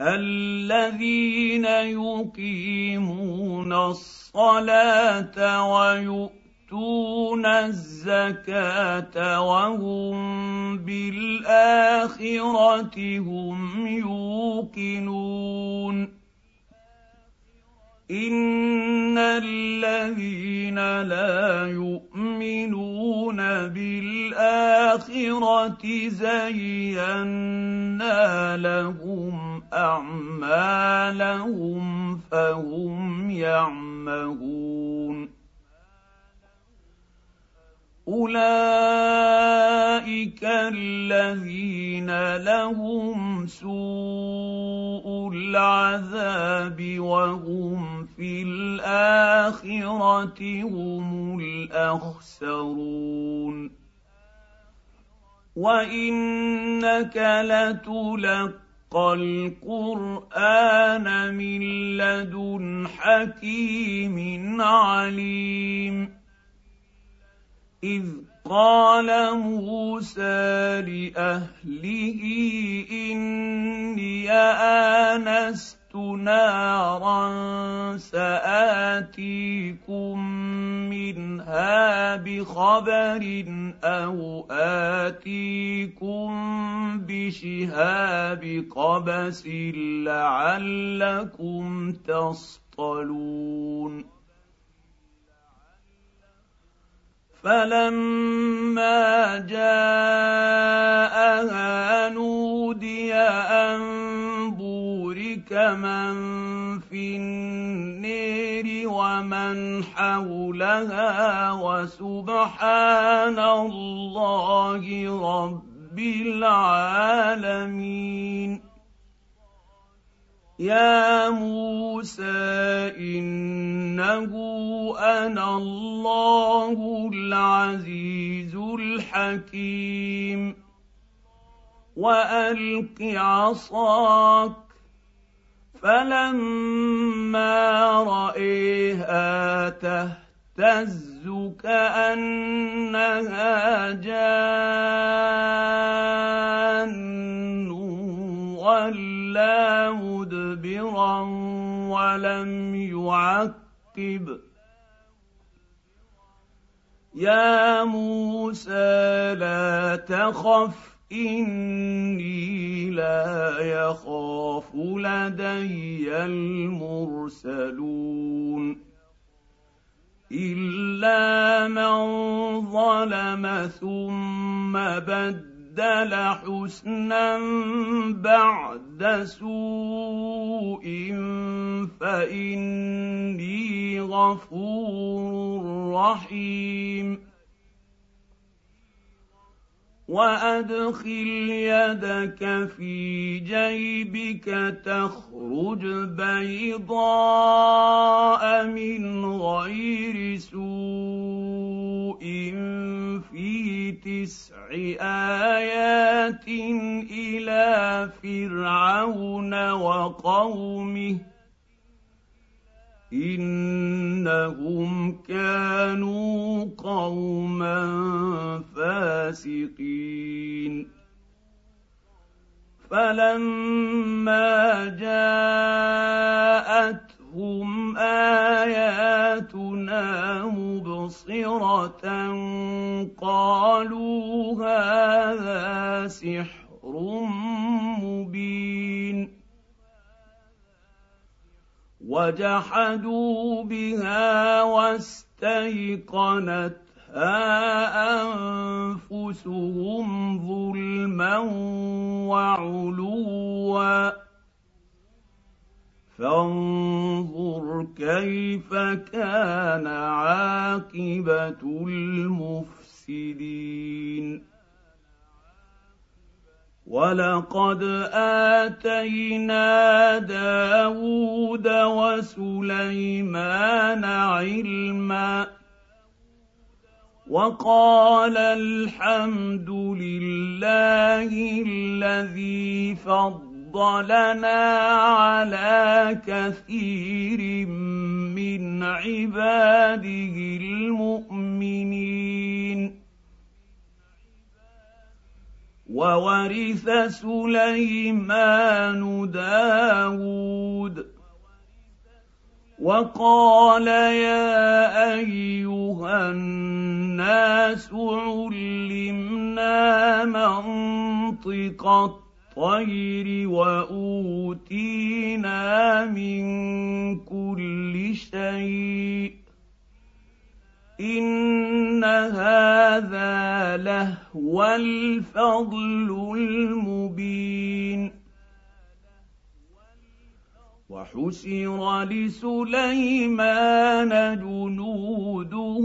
الذين يقيمون الصلاة ويؤتون الزكاة وهم بالآخرة هم يوقنون ان الذين لا يؤمنون بالاخره زينا لهم اعمالهم فهم يعمهون اولئك الذين لهم سوء العذاب وهم في الاخره هم الاخسرون وانك لتلقى القران من لدن حكيم عليم إذ قال موسى لأهله إني آنست نارا سآتيكم منها بخبر أو آتيكم بشهاب قبس لعلكم تصطلون فلما جاءها نودي ان بورك من في النير ومن حولها وسبحان الله رب العالمين يا موسى انه أنا الله العزيز الحكيم والق عصاك فلما رايها تهتز كانها جان ولا مدبرا ولم يعقب يا موسى لا تخف اني لا يخاف لدي المرسلون الا من ظلم ثم بدل بدل حسنا بعد سوء فإني غفور رحيم وادخل يدك في جيبك تخرج بيضاء من غير سوء في تسع ايات إلى فرعون وقومه إنهم كانوا قوما فاسقين. فلما جاءتهم آياتنا مبصرة قالوا هذا سحر مبين. وجحدوا بها واستيقنتها أنفسهم ظلما وعلوا. فانظر كيف كان عاقبة المفسدين. ولقد اتينا داود وسليمان علما وقال الحمد لله الذي فضلنا على كثير من عباده المؤمنين وورث سليمان داود. وقال يا أيها الناس علمنا منطق الطير وأوتينا من كل شيء. ان هذا لهو الفضل المبين وحشر لسليمان جنوده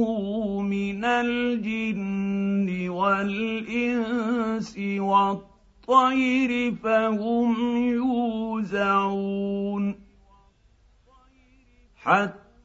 من الجن والانس والطير فهم يوزعون حتى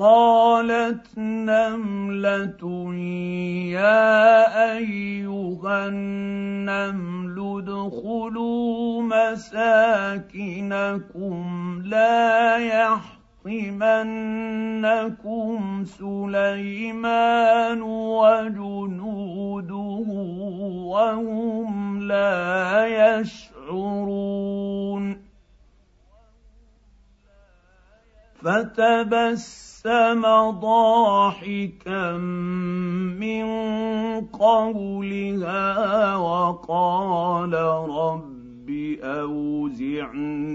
قالت نملة يا أيها النمل ادخلوا مساكنكم لا يحطمنكم سليمان وجنوده وهم لا يشعرون. فتبسم ضاحكا من قولها وقال رب أوزعني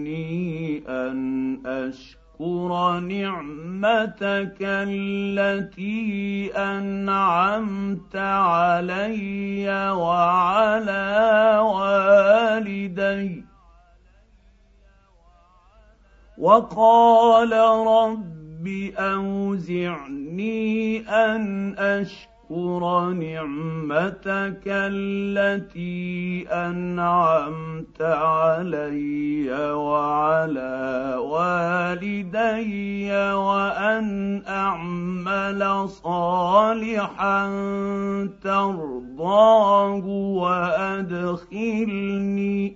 أن أشكر نعمتك التي أنعمت علي وعلى والدي وقال رب أوزعني أن أشكر نعمتك التي أنعمت علي وعلى والدي وأن أعمل صالحا ترضاه وأدخلني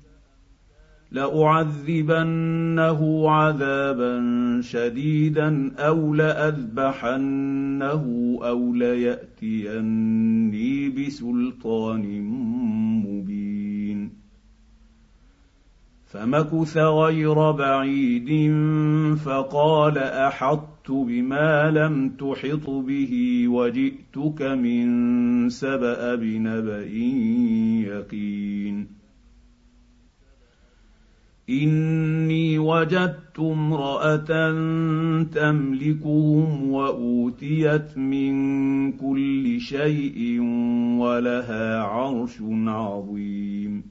لأعذبنه عذابا شديدا أو لأذبحنه أو ليأتيني بسلطان مبين. فمكث غير بعيد فقال أحطت بما لم تحط به وجئتك من سبأ بنبأ يقين. إني وجدت امرأة تملكهم وأوتيت من كل شيء ولها عرش عظيم.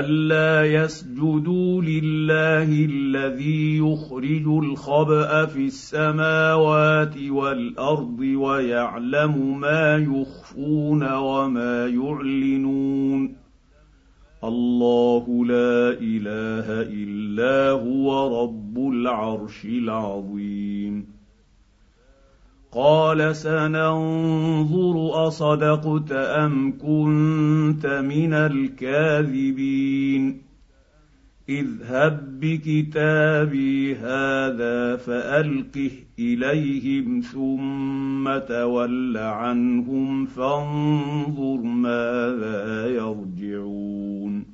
الا يسجدوا لله الذي يخرج الخبا في السماوات والارض ويعلم ما يخفون وما يعلنون الله لا اله الا هو رب العرش العظيم قال سننظر أصدقت أم كنت من الكاذبين. اذهب بكتابي هذا فألقه إليهم ثم تول عنهم فانظر ماذا يرجعون.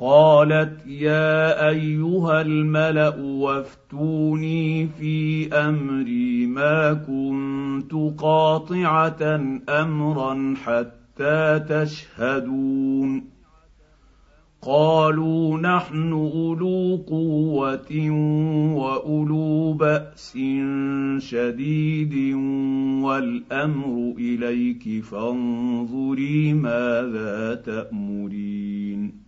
قالت يا أيها الملأ وافتوني في أمري ما كنت قاطعة أمرا حتى تشهدون. قالوا نحن أولو قوة وأولو بأس شديد والأمر إليك فانظري ماذا تأمرين.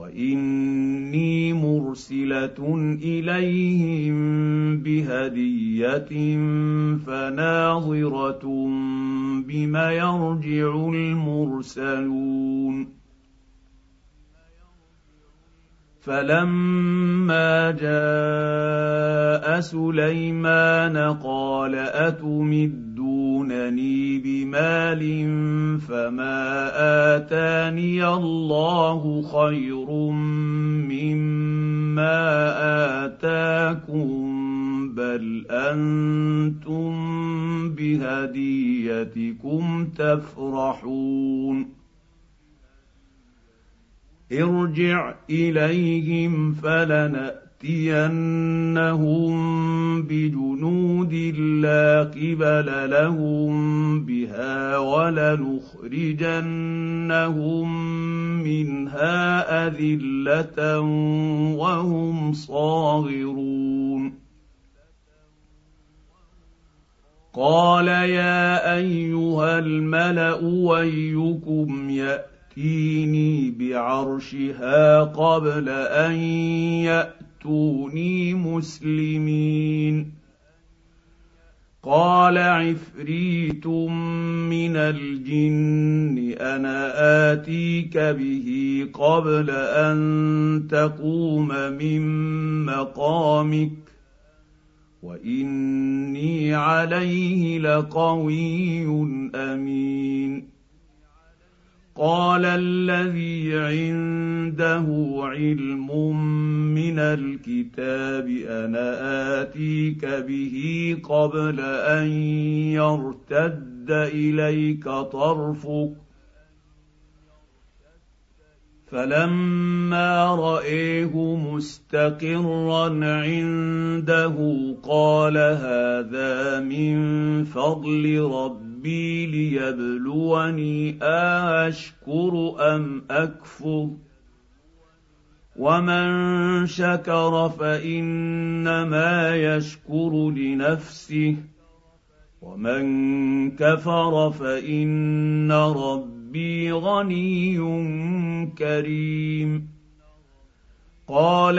واني مرسله اليهم بهديه فناظره بم يرجع المرسلون فلما جاء سليمان قال اتمدونني بمال فما اتاني الله خير مما اتاكم بل أنتم بهديتكم تفرحون ارجع اليهم فلناتينهم بجنود لا قبل لهم بها ولنخرجنهم منها أذلة وهم صاغرون. قال يا أيها الملأ ويكم ياتي يأتيني بعرشها قبل أن ياتوني مسلمين. قال عفريت من الجن أنا آتيك به قبل أن تقوم من مقامك وإني عليه لقوي أمين. قال الذي عنده علم من الكتاب أنا آتيك به قبل أن يرتد إليك طرفك. فلما رأيه مستقرا عنده قال هذا من فضل ربي ليبلوني اشكر ام اكفر ومن شكر فانما يشكر لنفسه ومن كفر فان ربي ربي غني كريم قال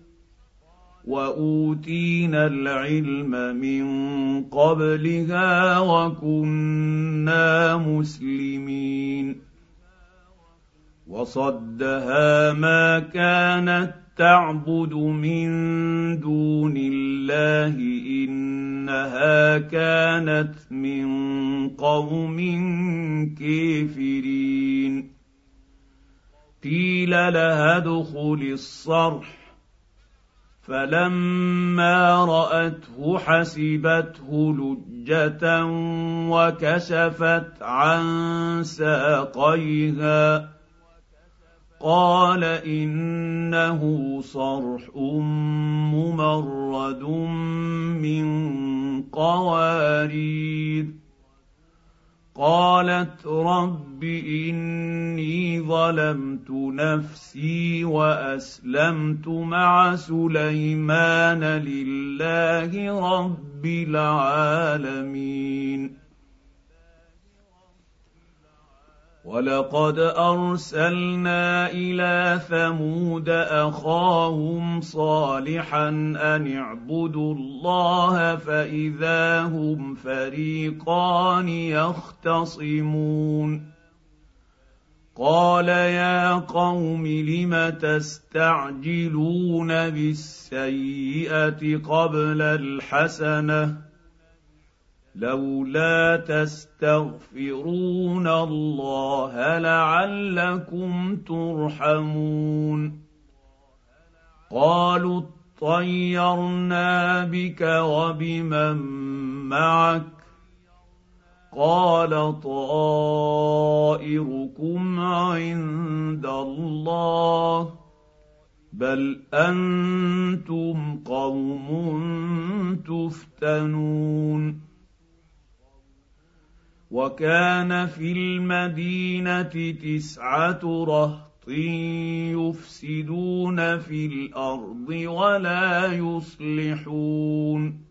وأوتينا العلم من قبلها وكنا مسلمين. وصدها ما كانت تعبد من دون الله إنها كانت من قوم كافرين. قيل لها ادخل الصرح. فلما رأته حسبته لجة وكشفت عن ساقيها. قال إنه صرح ممرد من قوارير. قالت رب إني ظلمت نفسي وأسلمت مع سليمان لله رب العالمين. ولقد ارسلنا إلى ثمود اخاهم صالحا ان اعبدوا الله فاذا هم فريقان يختصمون قال يا قوم لم تستعجلون بالسيئه قبل الحسنه لولا تستغفرون الله لعلكم ترحمون. قالوا اطيرنا بك وبمن معك. قال طائركم عند الله. بل أنتم قوم تفتنون. وكان في المدينة تسعة رهط يفسدون في الأرض ولا يصلحون.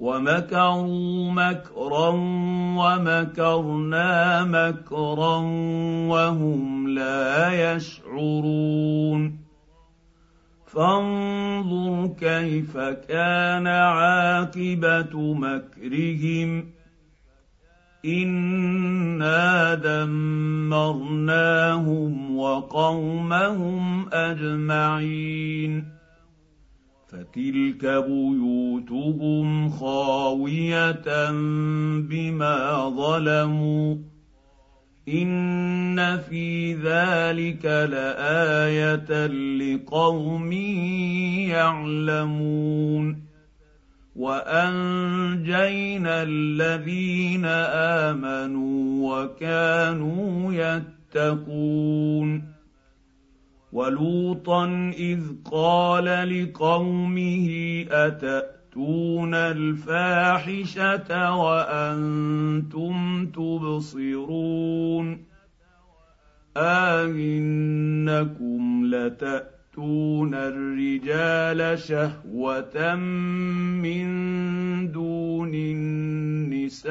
ومكروا مكرا ومكرنا مكرا وهم لا يشعرون. فانظر كيف كان عاقبة مكرهم. انا دمرناهم وقومهم اجمعين. فتلك بيوتهم خاوية بما ظلموا إن في ذلك لآية لقوم يعلمون وأنجينا الذين آمنوا وكانوا يتقون ولوطا إذ قال لقومه أتأتون الفاحشة وأنتم تبصرون أئنكم لتأتون الرجال شهوة من دون النساء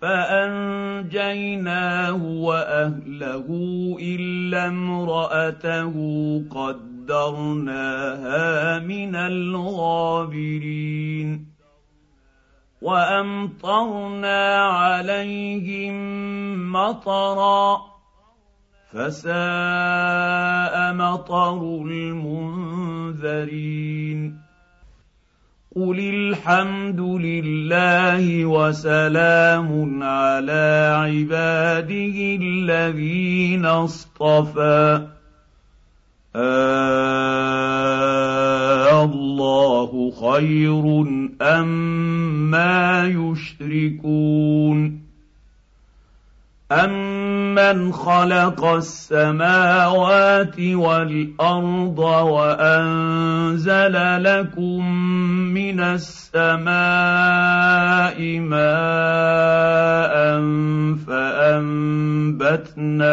فانجيناه واهله الا امراته قدرناها من الغابرين وامطرنا عليهم مطرا فساء مطر المنذرين قل الحمد لله وسلام على عباده الذين اصطفى. الله خير أم ما يشركون. أمن خلق السماوات والأرض وأنزل لكم من السماء ماء فأنبتنا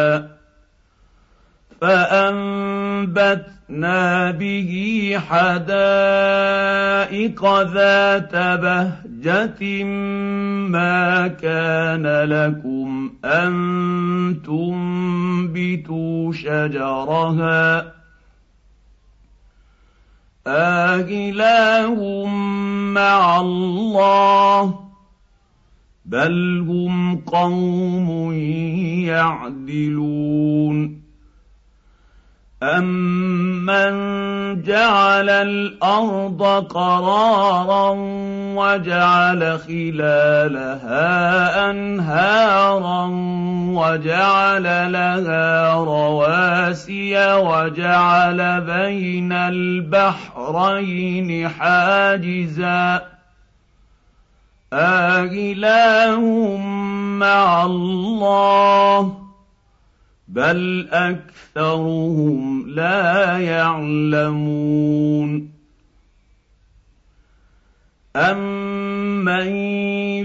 فأنبتنا به حدائق ذات بهجة ما كان لكم أن تنبتوا شجرها آله مع الله بل هم قوم يعدلون امن جعل الأرض قرارا وجعل خلالها انهارا وجعل لها رواسي وجعل بين البحرين حاجزا آله مع الله بل اكثرهم لا يعلمون امن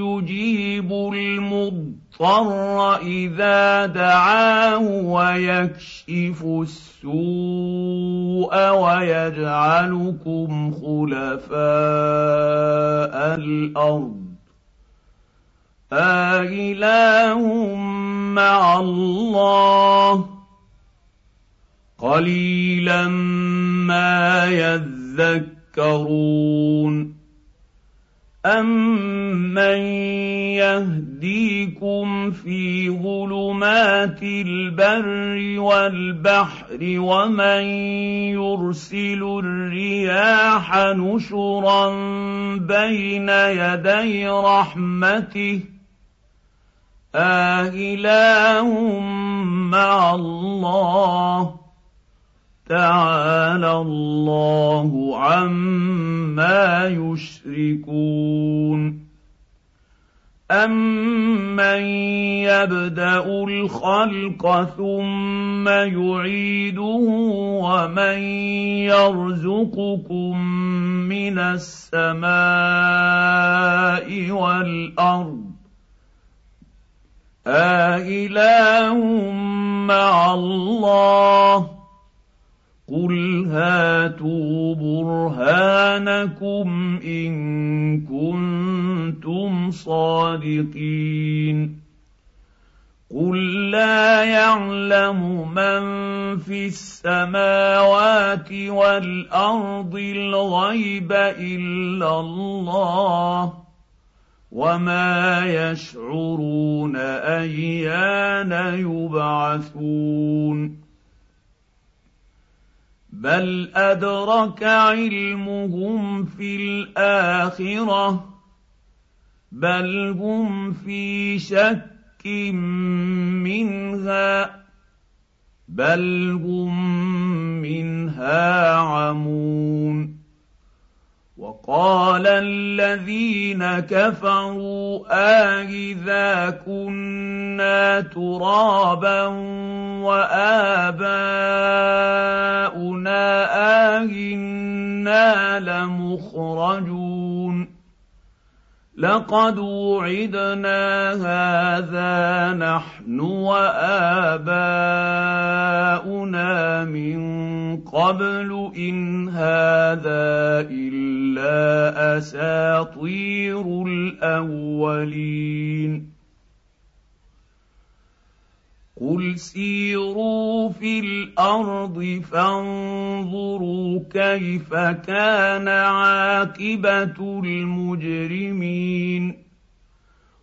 يجيب المضطر اذا دعاه ويكشف السوء ويجعلكم خلفاء الأرض آله مع الله قليلا ما يذكرون امن يهديكم في ظلمات البر والبحر ومن يرسل الرياح نشرا بين يدي رحمته آله مع الله تعالى الله عما يشركون امن يبدا الخلق ثم يعيده ومن يرزقكم من السماء والارض آله مع الله. قل هاتوا برهانكم ان كنتم صادقين. قل لا يعلم من في السماوات والارض الغيب الا الله. وما يشعرون ايان يبعثون بل ادرك علمهم في الاخره بل هم في شك منها بل هم منها عمون وقال الذين كفروا آإذا كنا ترابا وآباؤنا آهنا لمخرجون. لقد وعدنا هذا نحن وآباؤنا من قبل إن هذا إلا أساطير الأولين. قل سيروا في الأرض فانظروا كيف كان عاقبه المجرمين.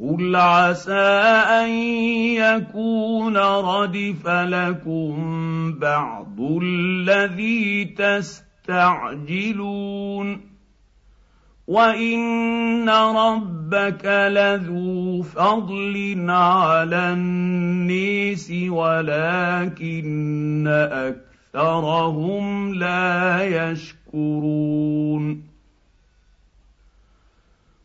قل عسى ان يكون ردف لكم بعض الذي تستعجلون وان ربك لذو فضل على النيس ولكن اكثرهم لا يشكرون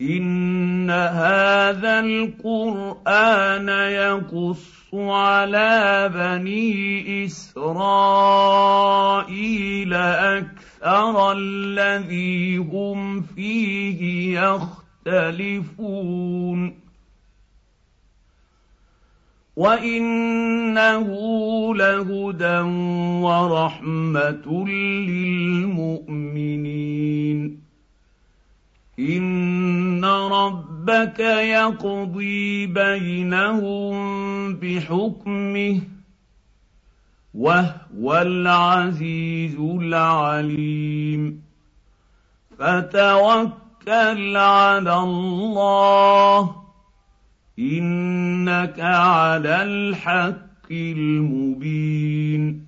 ان هذا القران يقص على بني اسرائيل أكثر الذي هم فيه يختلفون وانه لهدى ورحمه للمؤمنين ان ربك يقضي بينهم بحكمه وهو العزيز العليم فتوكل على الله انك على الحق المبين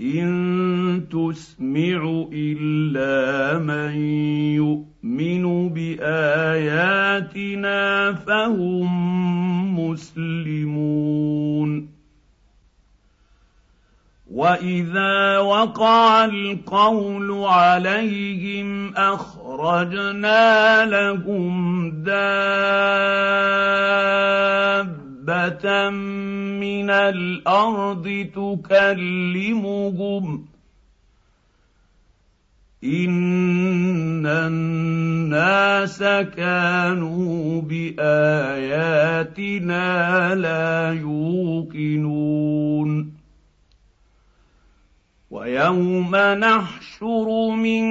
ان تسمع الا من يؤمن باياتنا فهم مسلمون واذا وقع القول عليهم اخرجنا لهم دابه دابه من الأرض تكلمهم ان الناس كانوا باياتنا لا يوقنون ويوم نحشر من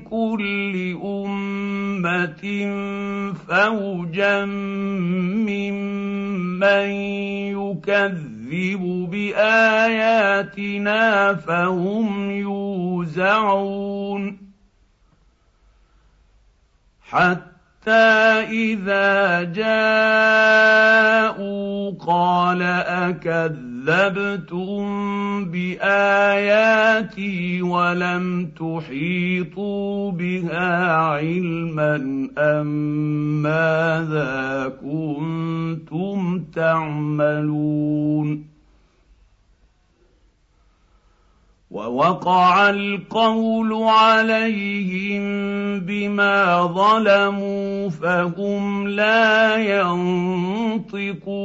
كل أمة فوجا ممن يكذب بآياتنا فهم يوزعون حتى إذا جاءوا قال اكذب كذبتم بآياتي ولم تحيطوا بها علما أم ماذا كنتم تعملون ووقع القول عليهم بما ظلموا فهم لا ينطقون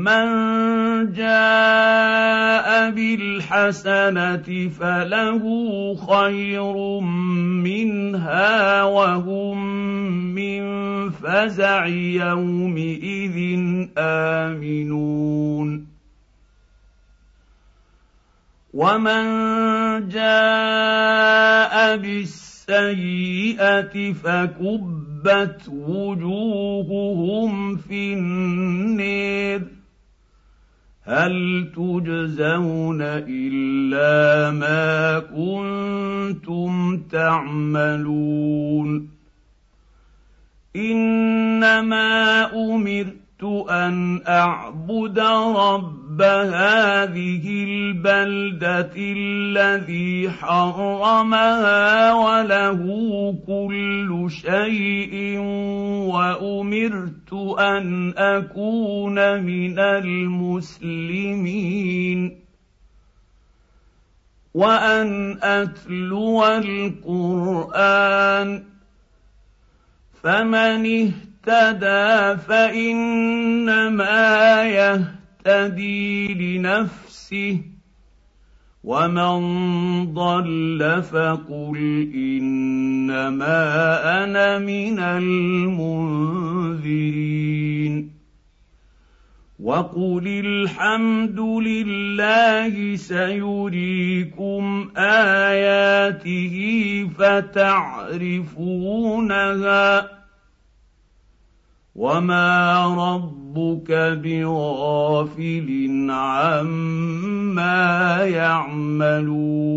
من جاء بالحسنة فله خير منها وهم من فزع يومئذ آمنون. ومن جاء بالسيئة فكبت وجوههم في النير. هل تجزون إلا ما كنتم تعملون؟ إنما أمرت أن أعبد رب هذه البلدة الذي حرمها وله كل شيء وأمرت أن أكون من المسلمين. وأن أتلو القرآن. فمن اهتدى فإنما يهتدي لنفسه ومن ضل فقل إنما أنا من المنذرين وقل الحمد لله سيريكم آياته فتعرفونها وما ربك بغافل عما يعملون